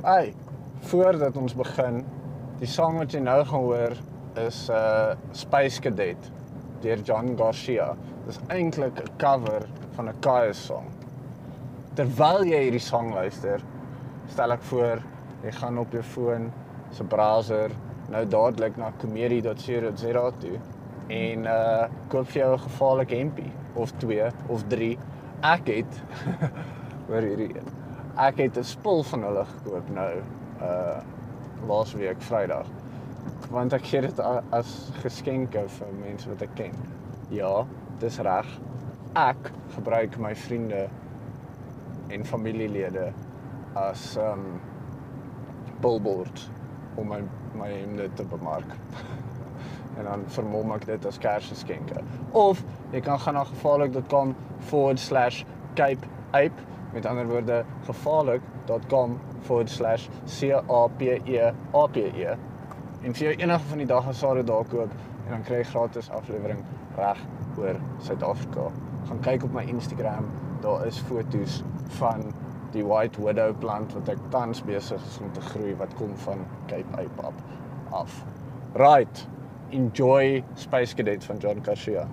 Hey, voordat ons begin, die sang wat jy nou gaan hoor is uh Space Cadet deur John Garcia. Dis eintlik 'n cover van 'n Kaya song. Terwyl jy hierdie sang luister, stel ek voor jy gaan op jou foon se browser nou dadelik na comedy.co.za toe en uh koop vir jou 'n gevaarlike hempie of 2 of 3. Ek het hoor hierdie een. Ek het 'n spul van hulle gekoop nou uh laasweek Vrydag. Want ek gee dit as geskenke vir mense wat ek ken. Ja, dis reg. Ek gebruik my vriende en familielede as um billboard om my my hemde te bemark. en dan vermom ek dit as kersgeskenke. Of jy kan gaan na gevaarlik.com forward slash cape ape met ander woorde gevaarlik.com forward slash c a p e a p e en vir jou enige van die dae sal daar koop en dan kry jy gratis aflewering reg oor Suid-Afrika. Gaan kyk op my Instagram, daar is foto's van die White Widow plant wat ek tans besig is om te groei wat kom van Cape Ape af. Right. Enjoy Space Cadet van John Garcia.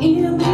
You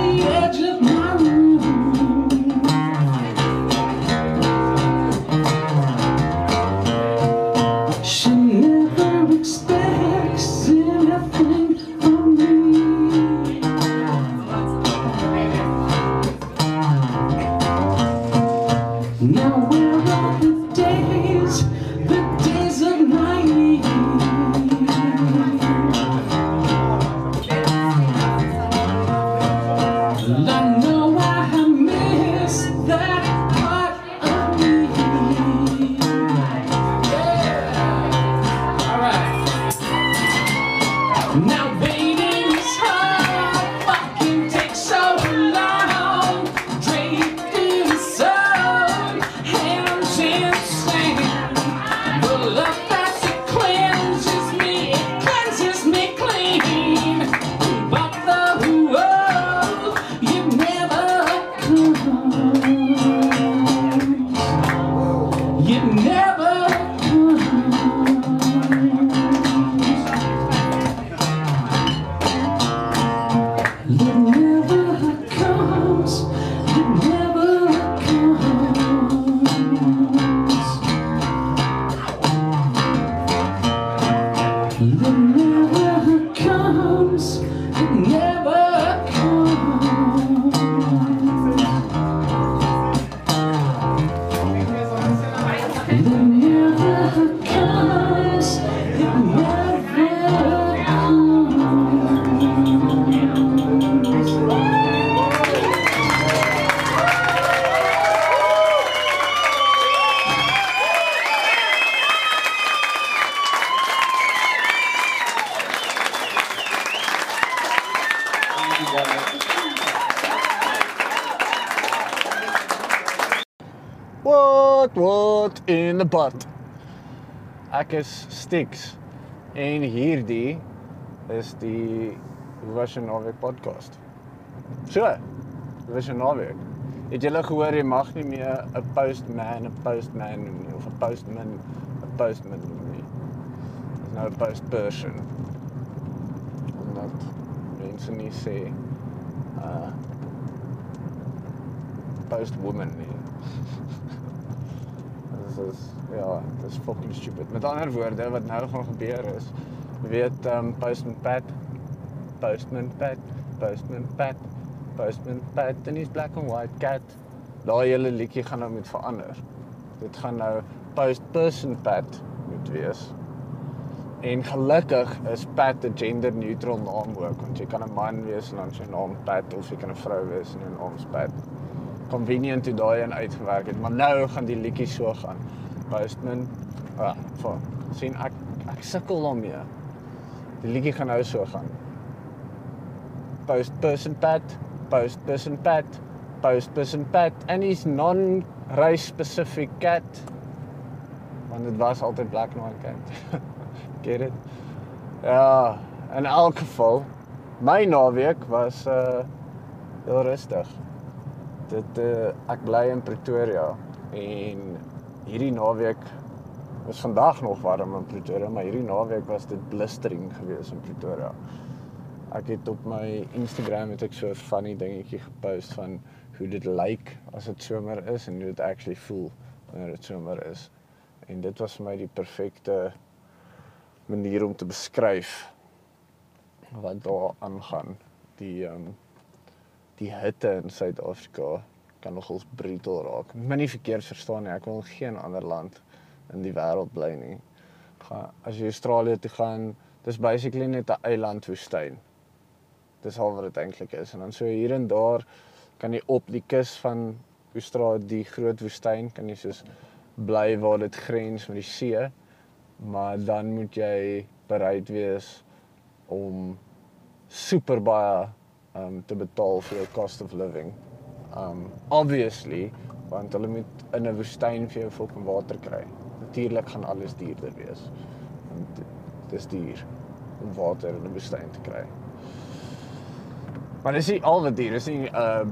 butt. Ek is Stix en hierdie is die Hoe was jou naweek podcast. So, hoe was jou naweek? Het julle gehoor jy mag nie meer 'n postman 'n postman noem nie of 'n postman 'n postman noem nie. Dis nou 'n postperson. Omdat mense nie sê uh postwoman nie. Dis is ja, dis fucking stupid. Met ander woorde wat nou gaan gebeur is, weet um postman Pat, postman Pat, postman Pat, postman Pat en his black and white cat. Daai hele liedjie gaan nou met verander. Dit gaan nou post person Pat moet wees. En gelukkig is Pat 'n gender neutral naam ook, want jy kan 'n man wees en dan sy naam Pat of jy kan 'n vrou wees en jou naam is Pat. Convenient toe daai een uitgewerk het, maar nou gaan die liedjie so gaan. Postman, ah, vir sien ek ek sukkel daarmee. Die liedjie gaan nou so gaan. Post person Pat, post person Pat, post person Pat and his non-race specific cat. Want dit was altyd black white cat. Get it? Ja, in elk geval my naweek was uh heel rustig. Dit uh ek bly in Pretoria en hierdie naweek was vandag nog warm in Pretoria, maar hierdie naweek was dit blistering geweest in Pretoria. Ek het op my Instagram het ek so 'n funny dingetjie gepost van hoe dit lyk as dit somer is en hoe dit actually voel wanneer dit somer is. En dit was vir my die perfekte manier om te beskryf wat daar aangaan. Die ehm um, die hitte in Suid-Afrika kan nogals brutal raak. Moenie verkeerd verstaan nie, ek wil geen ander land in die wêreld bly nie. Gaan as jy Australië toe gaan, dis basically net 'n eilandwoestyn. Dis al wat dit eintlik is. En dan so hier en daar kan jy op die kus van Australië, die groot woestyn, kan jy soos bly waar dit grens met die see maar dan moet jy bereid wees om super baie um te betaal vir jou cost of living. Um obviously, want hulle moet in 'n woestyn vir jou fucking water kry. Natuurlik gaan alles duurder wees. Want dit is duur om water in 'n woestyn te kry. Maar dis nie al wat duur is nie. Uh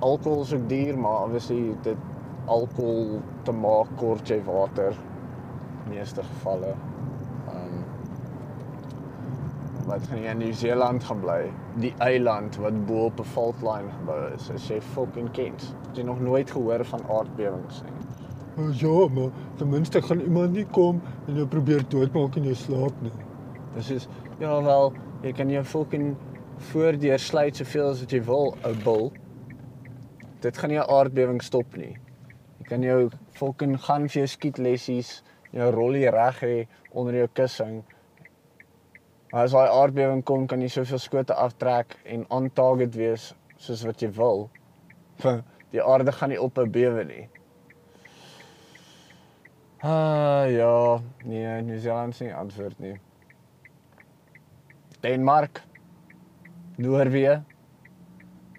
alkohol is ook duur, maar obviously dit alkohol te maak kort jy water meeste gevalle. Wat gaan jy in Nieu-Seeland gaan bly? Die eiland wat bo op 'n fault line gebou is. As jy fucking kent. Jy nog nooit gehoor van aardbewings nie? Oh, ja, maar ten minste gaan iemand nie kom en jou probeer doodmaak in jou slaap nie. Dis is ja wel, jy kan jou fucking voordeur sluit soveel as wat jy wil, ou bil. Dit gaan nie 'n aardbewing stop nie. Jy kan jou fucking gaan vir jou skietlessies jou rollie reg hê onder jou kussing. As daai aardbewing kom, kan jy soveel skote aftrek en on target wees soos wat jy wil. Die aarde gaan nie op 'n bewe nie. Ah ja, nee, New Zealand sien antwoord nie. Denemark, Noorwe,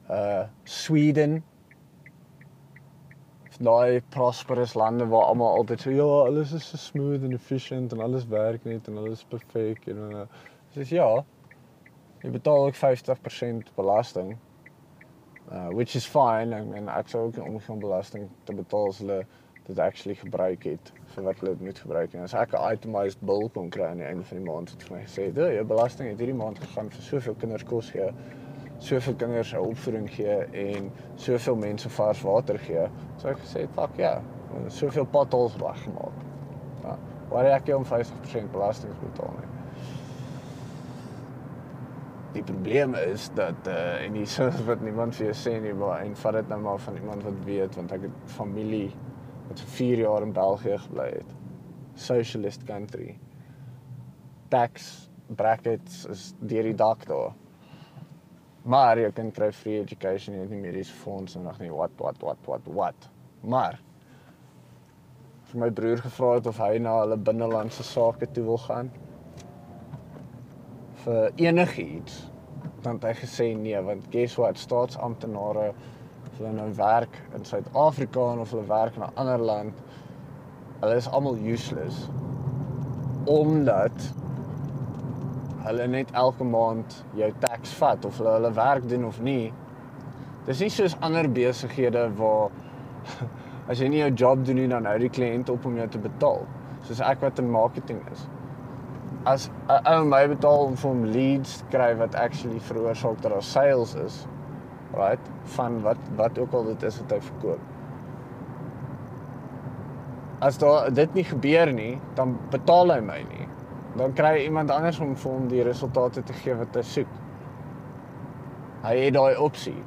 uh Sweden, daai prosperous lande waar almal altyd sê ja, alles is so smooth and efficient en alles werk net en alles perfek en uh, dis ja. Jy betaal ook 50% belasting. Uh which is fine en, en ek sou ook om geen belasting te betaal as hulle dit actually gebruik het vir wat hulle dit moet gebruik. En as ek 'n itemized bill kon kry aan die einde van die maand het vir my gesê, "Jy jou belasting het hierdie maand gegaan vir soveel kinders kos gee." soveel kinders opvoeding gee en soveel mense vars water gee. So ek gesê, "Fuck ja, soveel potholes weggemaak." Ja, waar ek jy om 50% belasting betaal nie. Die probleem is dat uh en dis wat niemand vir jou sê nie, maar en vat dit nou maar van iemand wat weet want ek het familie wat vir 4 jaar in België gebly het. Socialist country. Tax brackets is deur die dak daar. Maar jy kan kry free education, het nie mediese fonds en nog nie wat wat wat wat wat. Maar vir my broer gevra het of hy na hulle binnelandse sake toe wil gaan vir enigiets, dan het hy gesê nee, want guess what, staatsamptenare hulle nou werk in Suid-Afrika of hulle werk in 'n ander land, hulle is almal useless omdat hulle net elke maand jou tax vat of hulle hulle werk doen of nie. Dis nie soos ander besighede waar as jy nie jou job doen nie dan hou die kliënt op om jou te betaal. Soos ek wat in marketing is. As 'n ou my betaal om vir hom leads te kry wat actually veroorsaak dat daar sales is, right? Van wat wat ook al dit is wat hy verkoop. As daar dit nie gebeur nie, dan betaal hy my nie. Dan kry iemand anders om vir hom die resultate te gee wat hy soek. Hy het daai opsie.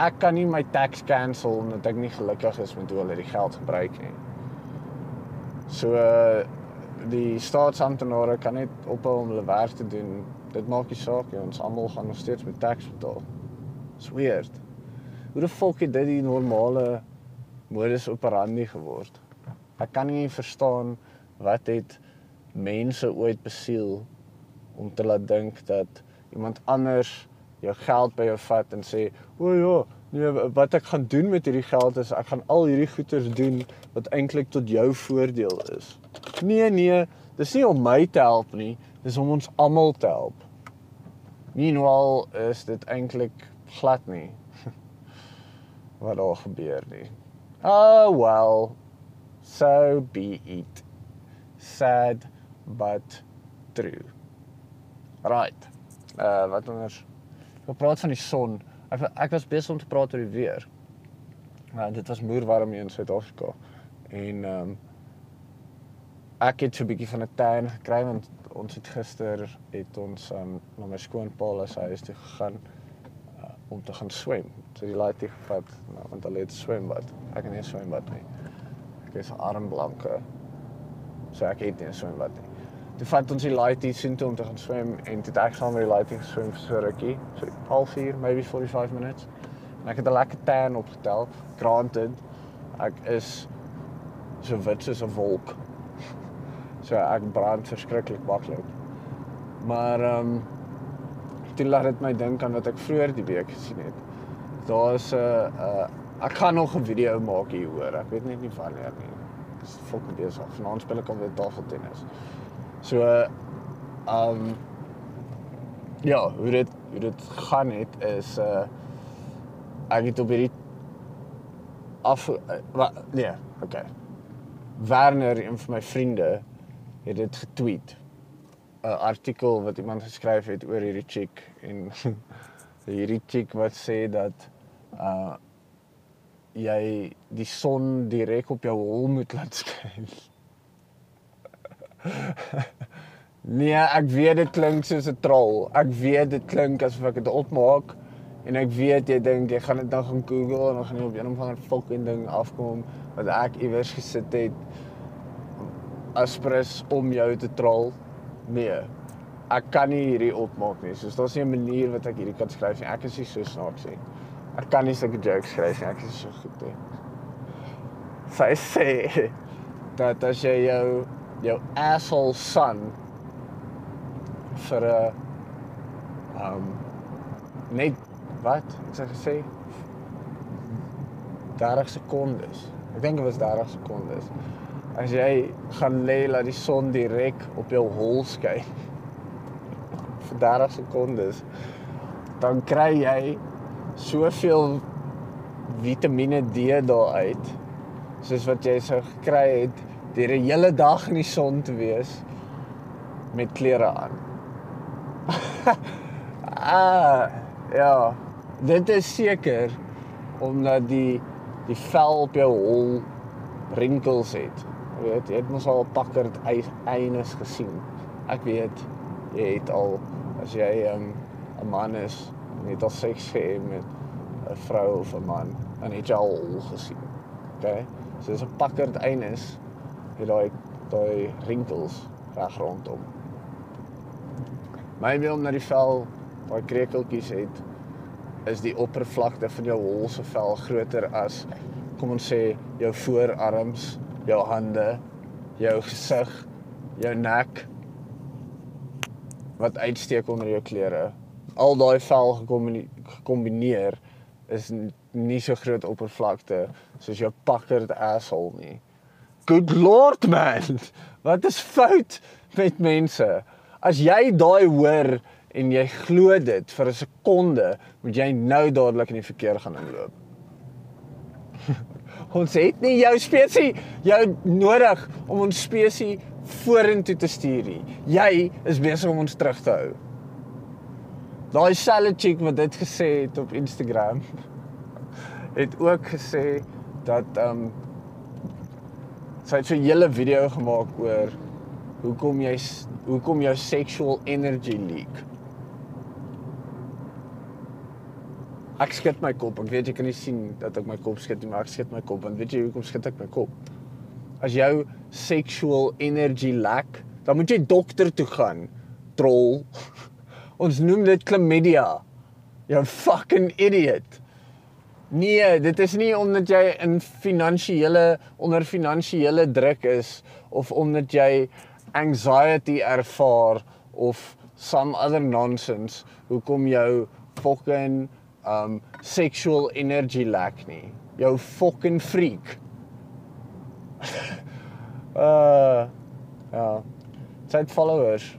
Ek kan nie my tax cancel omdat ek nie gelukkig is met hoe hulle die geld gebruik nie. So uh, die staatsamptenare kan net ophou om hulle werk te doen. Dit maak nie saak nie, ons almal gaan nog steeds met tax betaal. It's weird. Hoe die fuck het dit die normale modus operandi geword? Ek kan nie verstaan wat het mense ooit besiel om te laat dink dat iemand anders jou geld by jou vat en sê, "O ja, nee, wat ek gaan doen met hierdie geld is ek gaan al hierdie goeders doen wat eintlik tot jou voordeel is." Nee, nee, dis nie om my te help nie, dis om ons almal te help. Meanwhile is dit eintlik glad nie wat daar gebeur nie. Oh well. So be it. Sad but true. Right. Uh wat anders? Ek praat van die son. Ek ek was besig om te praat oor die weer. Nou dit was moerwarm hier in Suid-Afrika. En ehm um, ek het so 'n bietjie van 'n tan gekry want ons het gister het ons um, na my skoonpa se huis toe gegaan uh, om te gaan swem. So die laaitie gevat nou, want hulle het swembad. Ek het nie 'n swembad nie. Ek is armblanke. So ek het nie 'n swembad nie. Toe vat ons die laaitie sien toe om te gaan swem en toe het ek saam met die laaitie geswem vir so rukkie, so halfuur, maybe 45 minutes. En ek het 'n lekker tan opgetel. Granted, ek is so wit soos 'n wolk. So ek brand verskriklik maklik. Maar ehm um, toe laat dit my dink aan wat ek vroeër die week gesien het. Daar's 'n uh, uh, ek gaan nog 'n video maak hier hoor. Ek weet net nie wanneer nie. Ek is fucking besig. Vanaand speel ek al weer tafeltennis. So ehm um, ja, hoe dit hoe dit gaan het is uh ek het op hierdie af uh, wa, nee, okay. Werner, een van my vriende, het dit getweet. 'n Artikel wat iemand geskryf het oor hierdie chick en hierdie chick wat sê dat uh jy die son direk op jou hol moet laat skyn. nee, ek weet dit klink soos 'n troll. Ek weet dit klink asof ek dit opmaak en ek weet jy dink jy gaan dit dan gaan Google en dan gaan jy op 'n of ander fucking ding afkom wat ek iewers gesit het aspres om jou te troll. Nee. Ek kan nie hierdie opmaak nie. Soos daar's nie 'n manier wat ek hierdie kan skryf nie. Ek is nie so snaaks nie. Ek kan nie sulke jokes skryf nie. Ek is so goed nie. Sy sê dat as jy jou jou asshole son vir 'n um net wat ek sê gesê 30 sekondes. Ek dink dit was 30 sekondes. As jy gaan lê laat die son direk op jou hol skyn vir 30 sekondes, dan kry jy soveel Vitamiene D daaruit soos wat jy sou gekry het deur 'n hele dag in die son te wees met klere aan. ah, ja. Dit is seker omdat die die vel op jou hol rinkels het. Jy weet, jy het mos al pakkerd eines gesien. Ek weet jy het al as jy 'n um, man is, net al seks gehad met 'n vrou of 'n man, dan het jy al hol gesien. OK? So dis 'n pakkerd eines het daai daai rinkels reg rondom. Maybe om na die vel daai krekeltjies het is die oppervlakte van jou hol se vel groter as kom ons sê jou voorarms, jou hande, jou gesig, jou nek wat uitsteek onder jou klere. Al daai vel gekombineer is nie so groot oppervlakte soos jou pakkerd asshole nie. Good lord man. Wat is fout met mense? As jy daai hoor en jy glo dit vir 'n sekonde, moet jy nou dadelik in die verkeer gaan inloop. ons het nie jou spesies jou nodig om ons spesies vorentoe te stuur nie. Jy is besig om ons terug te hou. Daai selfe chick wat dit gesê het op Instagram het ook gesê dat ehm um, sy het so 'n hele video gemaak oor hoekom jy hoekom jou sexual energy leak. Ek skud my kop. Ek weet jy kan nie sien dat ek my kop skud nie, maar ek skud my kop want weet jy hoekom skud ek my kop? As jou sexual energy lack, dan moet jy dokter toe gaan. Troll. Ons noem dit chlamydia. Jy fucking idiot. Nee, dit is nie omdat jy in finansiële onder finansiële druk is of omdat jy anxiety ervaar of some other nonsense hoekom jou fucking um sexual energy lack nie. Jou fucking freak. uh ja. Sy het followers.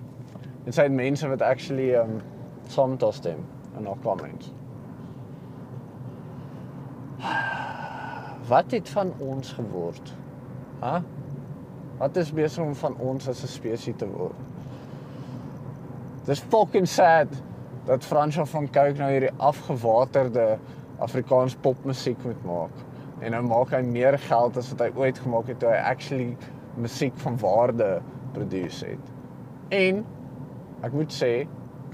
En sy het mense wat actually um saam met haar stem in haar comments. Wat het van ons geword? Hæ? Huh? Wat is besig om van ons as 'n spesies te word? Dis fucking sad dat Fransjo van Cooke nou hierdie afgewaterde Afrikaans popmusiek moet maak. En nou maak hy meer geld as wat hy ooit gemaak het toe hy actually musiek van waarde produce het. En ek moet sê,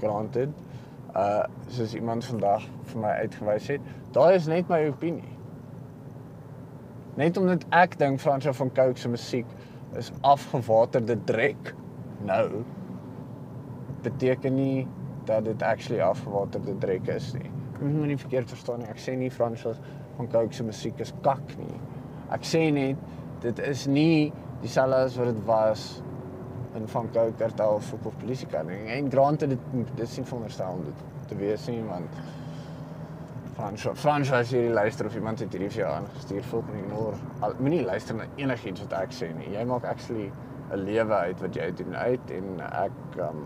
granted, uh soos iemand vandag vir my uitgewys het, daai is net my opinie. Net omdat ek dink Fransjo van Cooke se musiek is afgewaterde drek nou beteken nie dat dit actually afgewaterde drek is nie. Moet my nie verkeerd verstaan nie. Ek sê nie Fransos van Coke se musiek is kak nie. Ek sê net dit is nie dieselfde as wat dit was in van of op polisie kan nie. En grante dit dis nie veronderstel om dit te wees nie want Fransos Fransos hierdie luister of iemand het hierdie vir jou aangestuur volk en ignore. Moenie luister na enigiets wat ek sê nie. Jy maak actually 'n lewe uit wat jy doen uit en ek um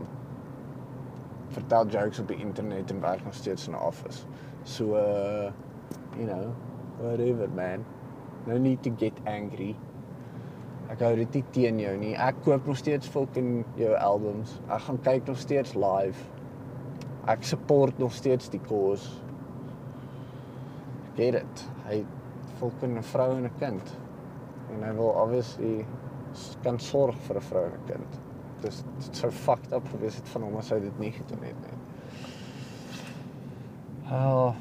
vertel jokes op die internet en werk nog steeds in 'n office. So uh you know, whatever man. No need to get angry. Ek hou dit nie teen jou nie. Ek koop nog steeds fucking jou albums. Ek gaan kyk nog steeds live. Ek support nog steeds die cause. Get it. Hy fucking 'n vrou en 'n kind. En hy wil obviously kan sorg vir 'n vrou en 'n kind dis dit sou fucked up gewees het van hom as hy dit nie gedoen het nie. Ah.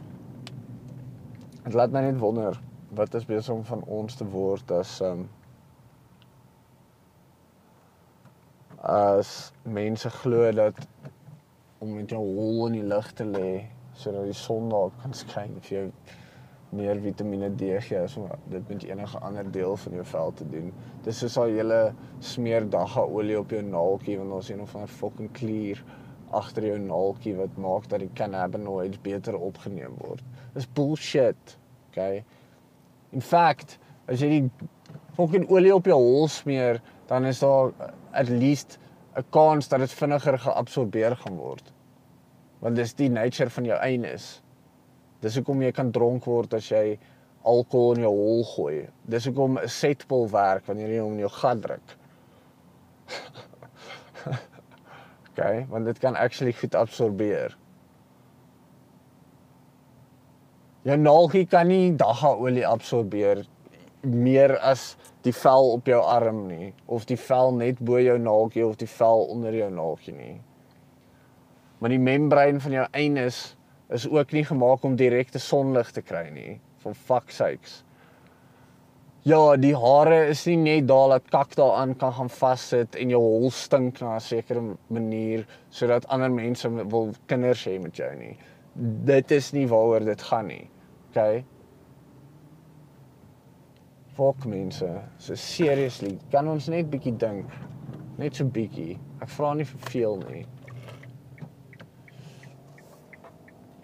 Dit laat my net wonder wat is besig om van ons te word as um as mense glo dat om met jou hol in die lug te lê sodat die son daar kan skyn vir jou meer Vitamiene D gee as dit met enige ander deel van jou vel te doen. Dis soos al julle smeer dagga olie op jou naaltjie want ons een of ander fucking klier agter jou naaltjie wat maak dat die cannabinoids beter opgeneem word. Dis bullshit. Okay. In fact, as jy die fucking olie op jou hol smeer, dan is daar at least 'n kans dat dit vinniger geabsorbeer gaan word. Want dis die nature van jou eienis. Dis hoekom jy kan dronk word as jy alkohol in jou hol gooi. Dis hoekom 'n setpil werk wanneer jy hom in jou gat druk. okay, want dit kan actually goed absorbeer. Jou naaltjie kan nie dagga olie absorbeer meer as die vel op jou arm nie of die vel net bo jou naaltjie of die vel onder jou naaltjie nie. Maar die membraan van jou eienis is ook nie gemaak om direkte sonlig te kry nie. For fuck sakes. Ja, die hare is nie net daar dat kak daaraan kan gaan vassit en jou hol stink na 'n sekere manier sodat ander mense wil kinders hê met jou nie. Dit is nie waaroor dit gaan nie. OK. Fuck mense. So seriously, kan ons net bietjie dink. Net so bietjie. Ek vra nie vir veel nie.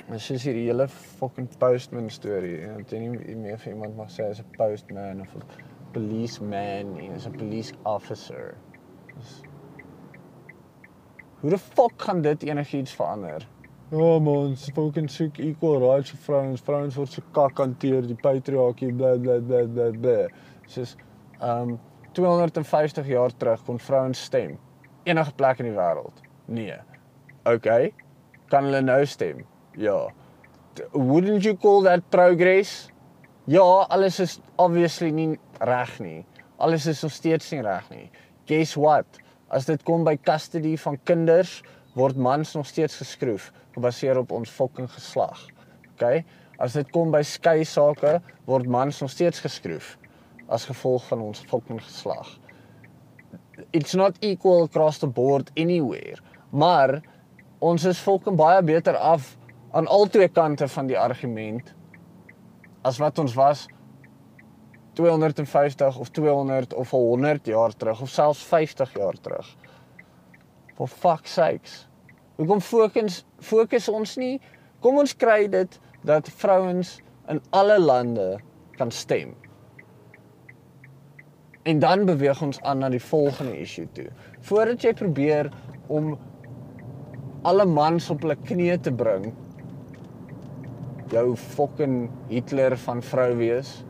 Maar sies hier hele fucking postman storie. En dit nie meer vir iemand mag sê as 'n postman of 'n policeman nie, is 'n police officer. Dis Hoe die fuck gaan dit enigiets verander? Ja man, se fucking soek equal rights vir vrouens. Vrouens word so kak hanteer, die patriargie bla bla bla bla bla. Soos um 250 jaar terug kon vrouens stem enige plek in die wêreld. Nee. OK. Kan hulle nou stem? Ja. Wouldn't you call that progress? Ja, alles is obviously nie reg nie. Alles is nog steeds nie reg nie. Guess what? As dit kom by custody van kinders, word mans nog steeds geskroef gebaseer op ons fucking geslag. OK? As dit kom by skei sake, word mans nog steeds geskroef as gevolg van ons fucking geslag. It's not equal across the board anywhere. Maar ons is fucking baie beter af aan al twee kante van die argument as wat ons was 250 of 200 of al 100 jaar terug of selfs 50 jaar terug. For fuck sakes. Hoekom fokus fokus ons nie? Kom ons kry dit dat vrouens in alle lande kan stem. En dan beweeg ons aan na die volgende issue toe. Voordat jy probeer om alle mans op hulle knieë te bring, jou fucking Hitler van vrou wees.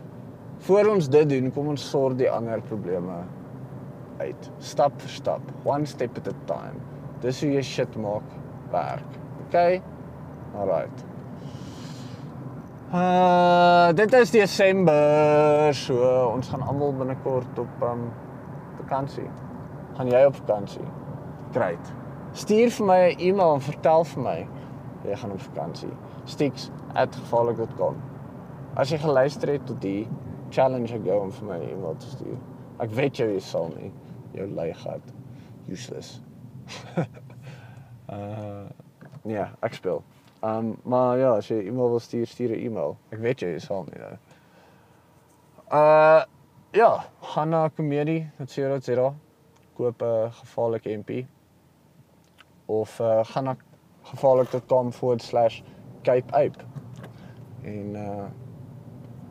Voor ons dit doen, kom ons sorg die ander probleme uit. Stap vir stap, one step at a time. Dis hoe jy shit maak werk. Okay? Alright. Uh dit is Desember, so ons gaan almal binnekort op um vakansie. Gaan jy op vakansie? Great. Stuur vir my 'n e-mail en vertel vir my jy gaan op vakansie. stix@gevaarlik.com. As jy geluister het tot die challenge ek jou om vir my 'n e-mail te stuur. Ek weet jou jy sal nie. Jou lui gat. Useless. uh nee, ek speel. Um maar ja, as jy e-mail wil stuur, stuur 'n e-mail. Ek weet jy sal nie nou. Uh ja, gaan na komedie.co.za. Koop 'n uh, gevaarlike MP of uh, gaan na gevaarlik.com/cape ape en uh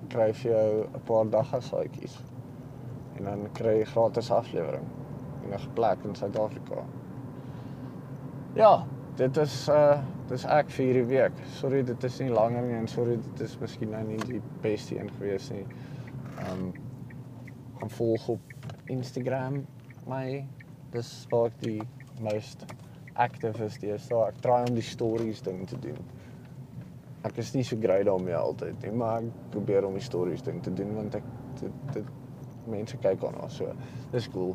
kry vir jou 'n paar dagga saadjies. En dan kry jy gratis aflewering enige plek in Suid-Afrika. Ja, dit is uh dis ek vir hierdie week. Sorry dit is nie langer nie en sorry dit is miskien nou nie die beste een gewees nie. Um gaan volg op Instagram my dis waar ek die most active is deesdae. Ek probeer om die stories ding te doen. Ek is nie so great daarmee altyd nie, maar ek probeer om die stories ding te doen want ek dit, dit mense kyk daarna so. Dis cool.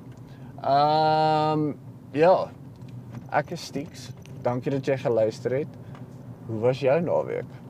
Ehm um, ja. Ek is Stix. Dankie dat jy geluister het. Hoe was jou naweek?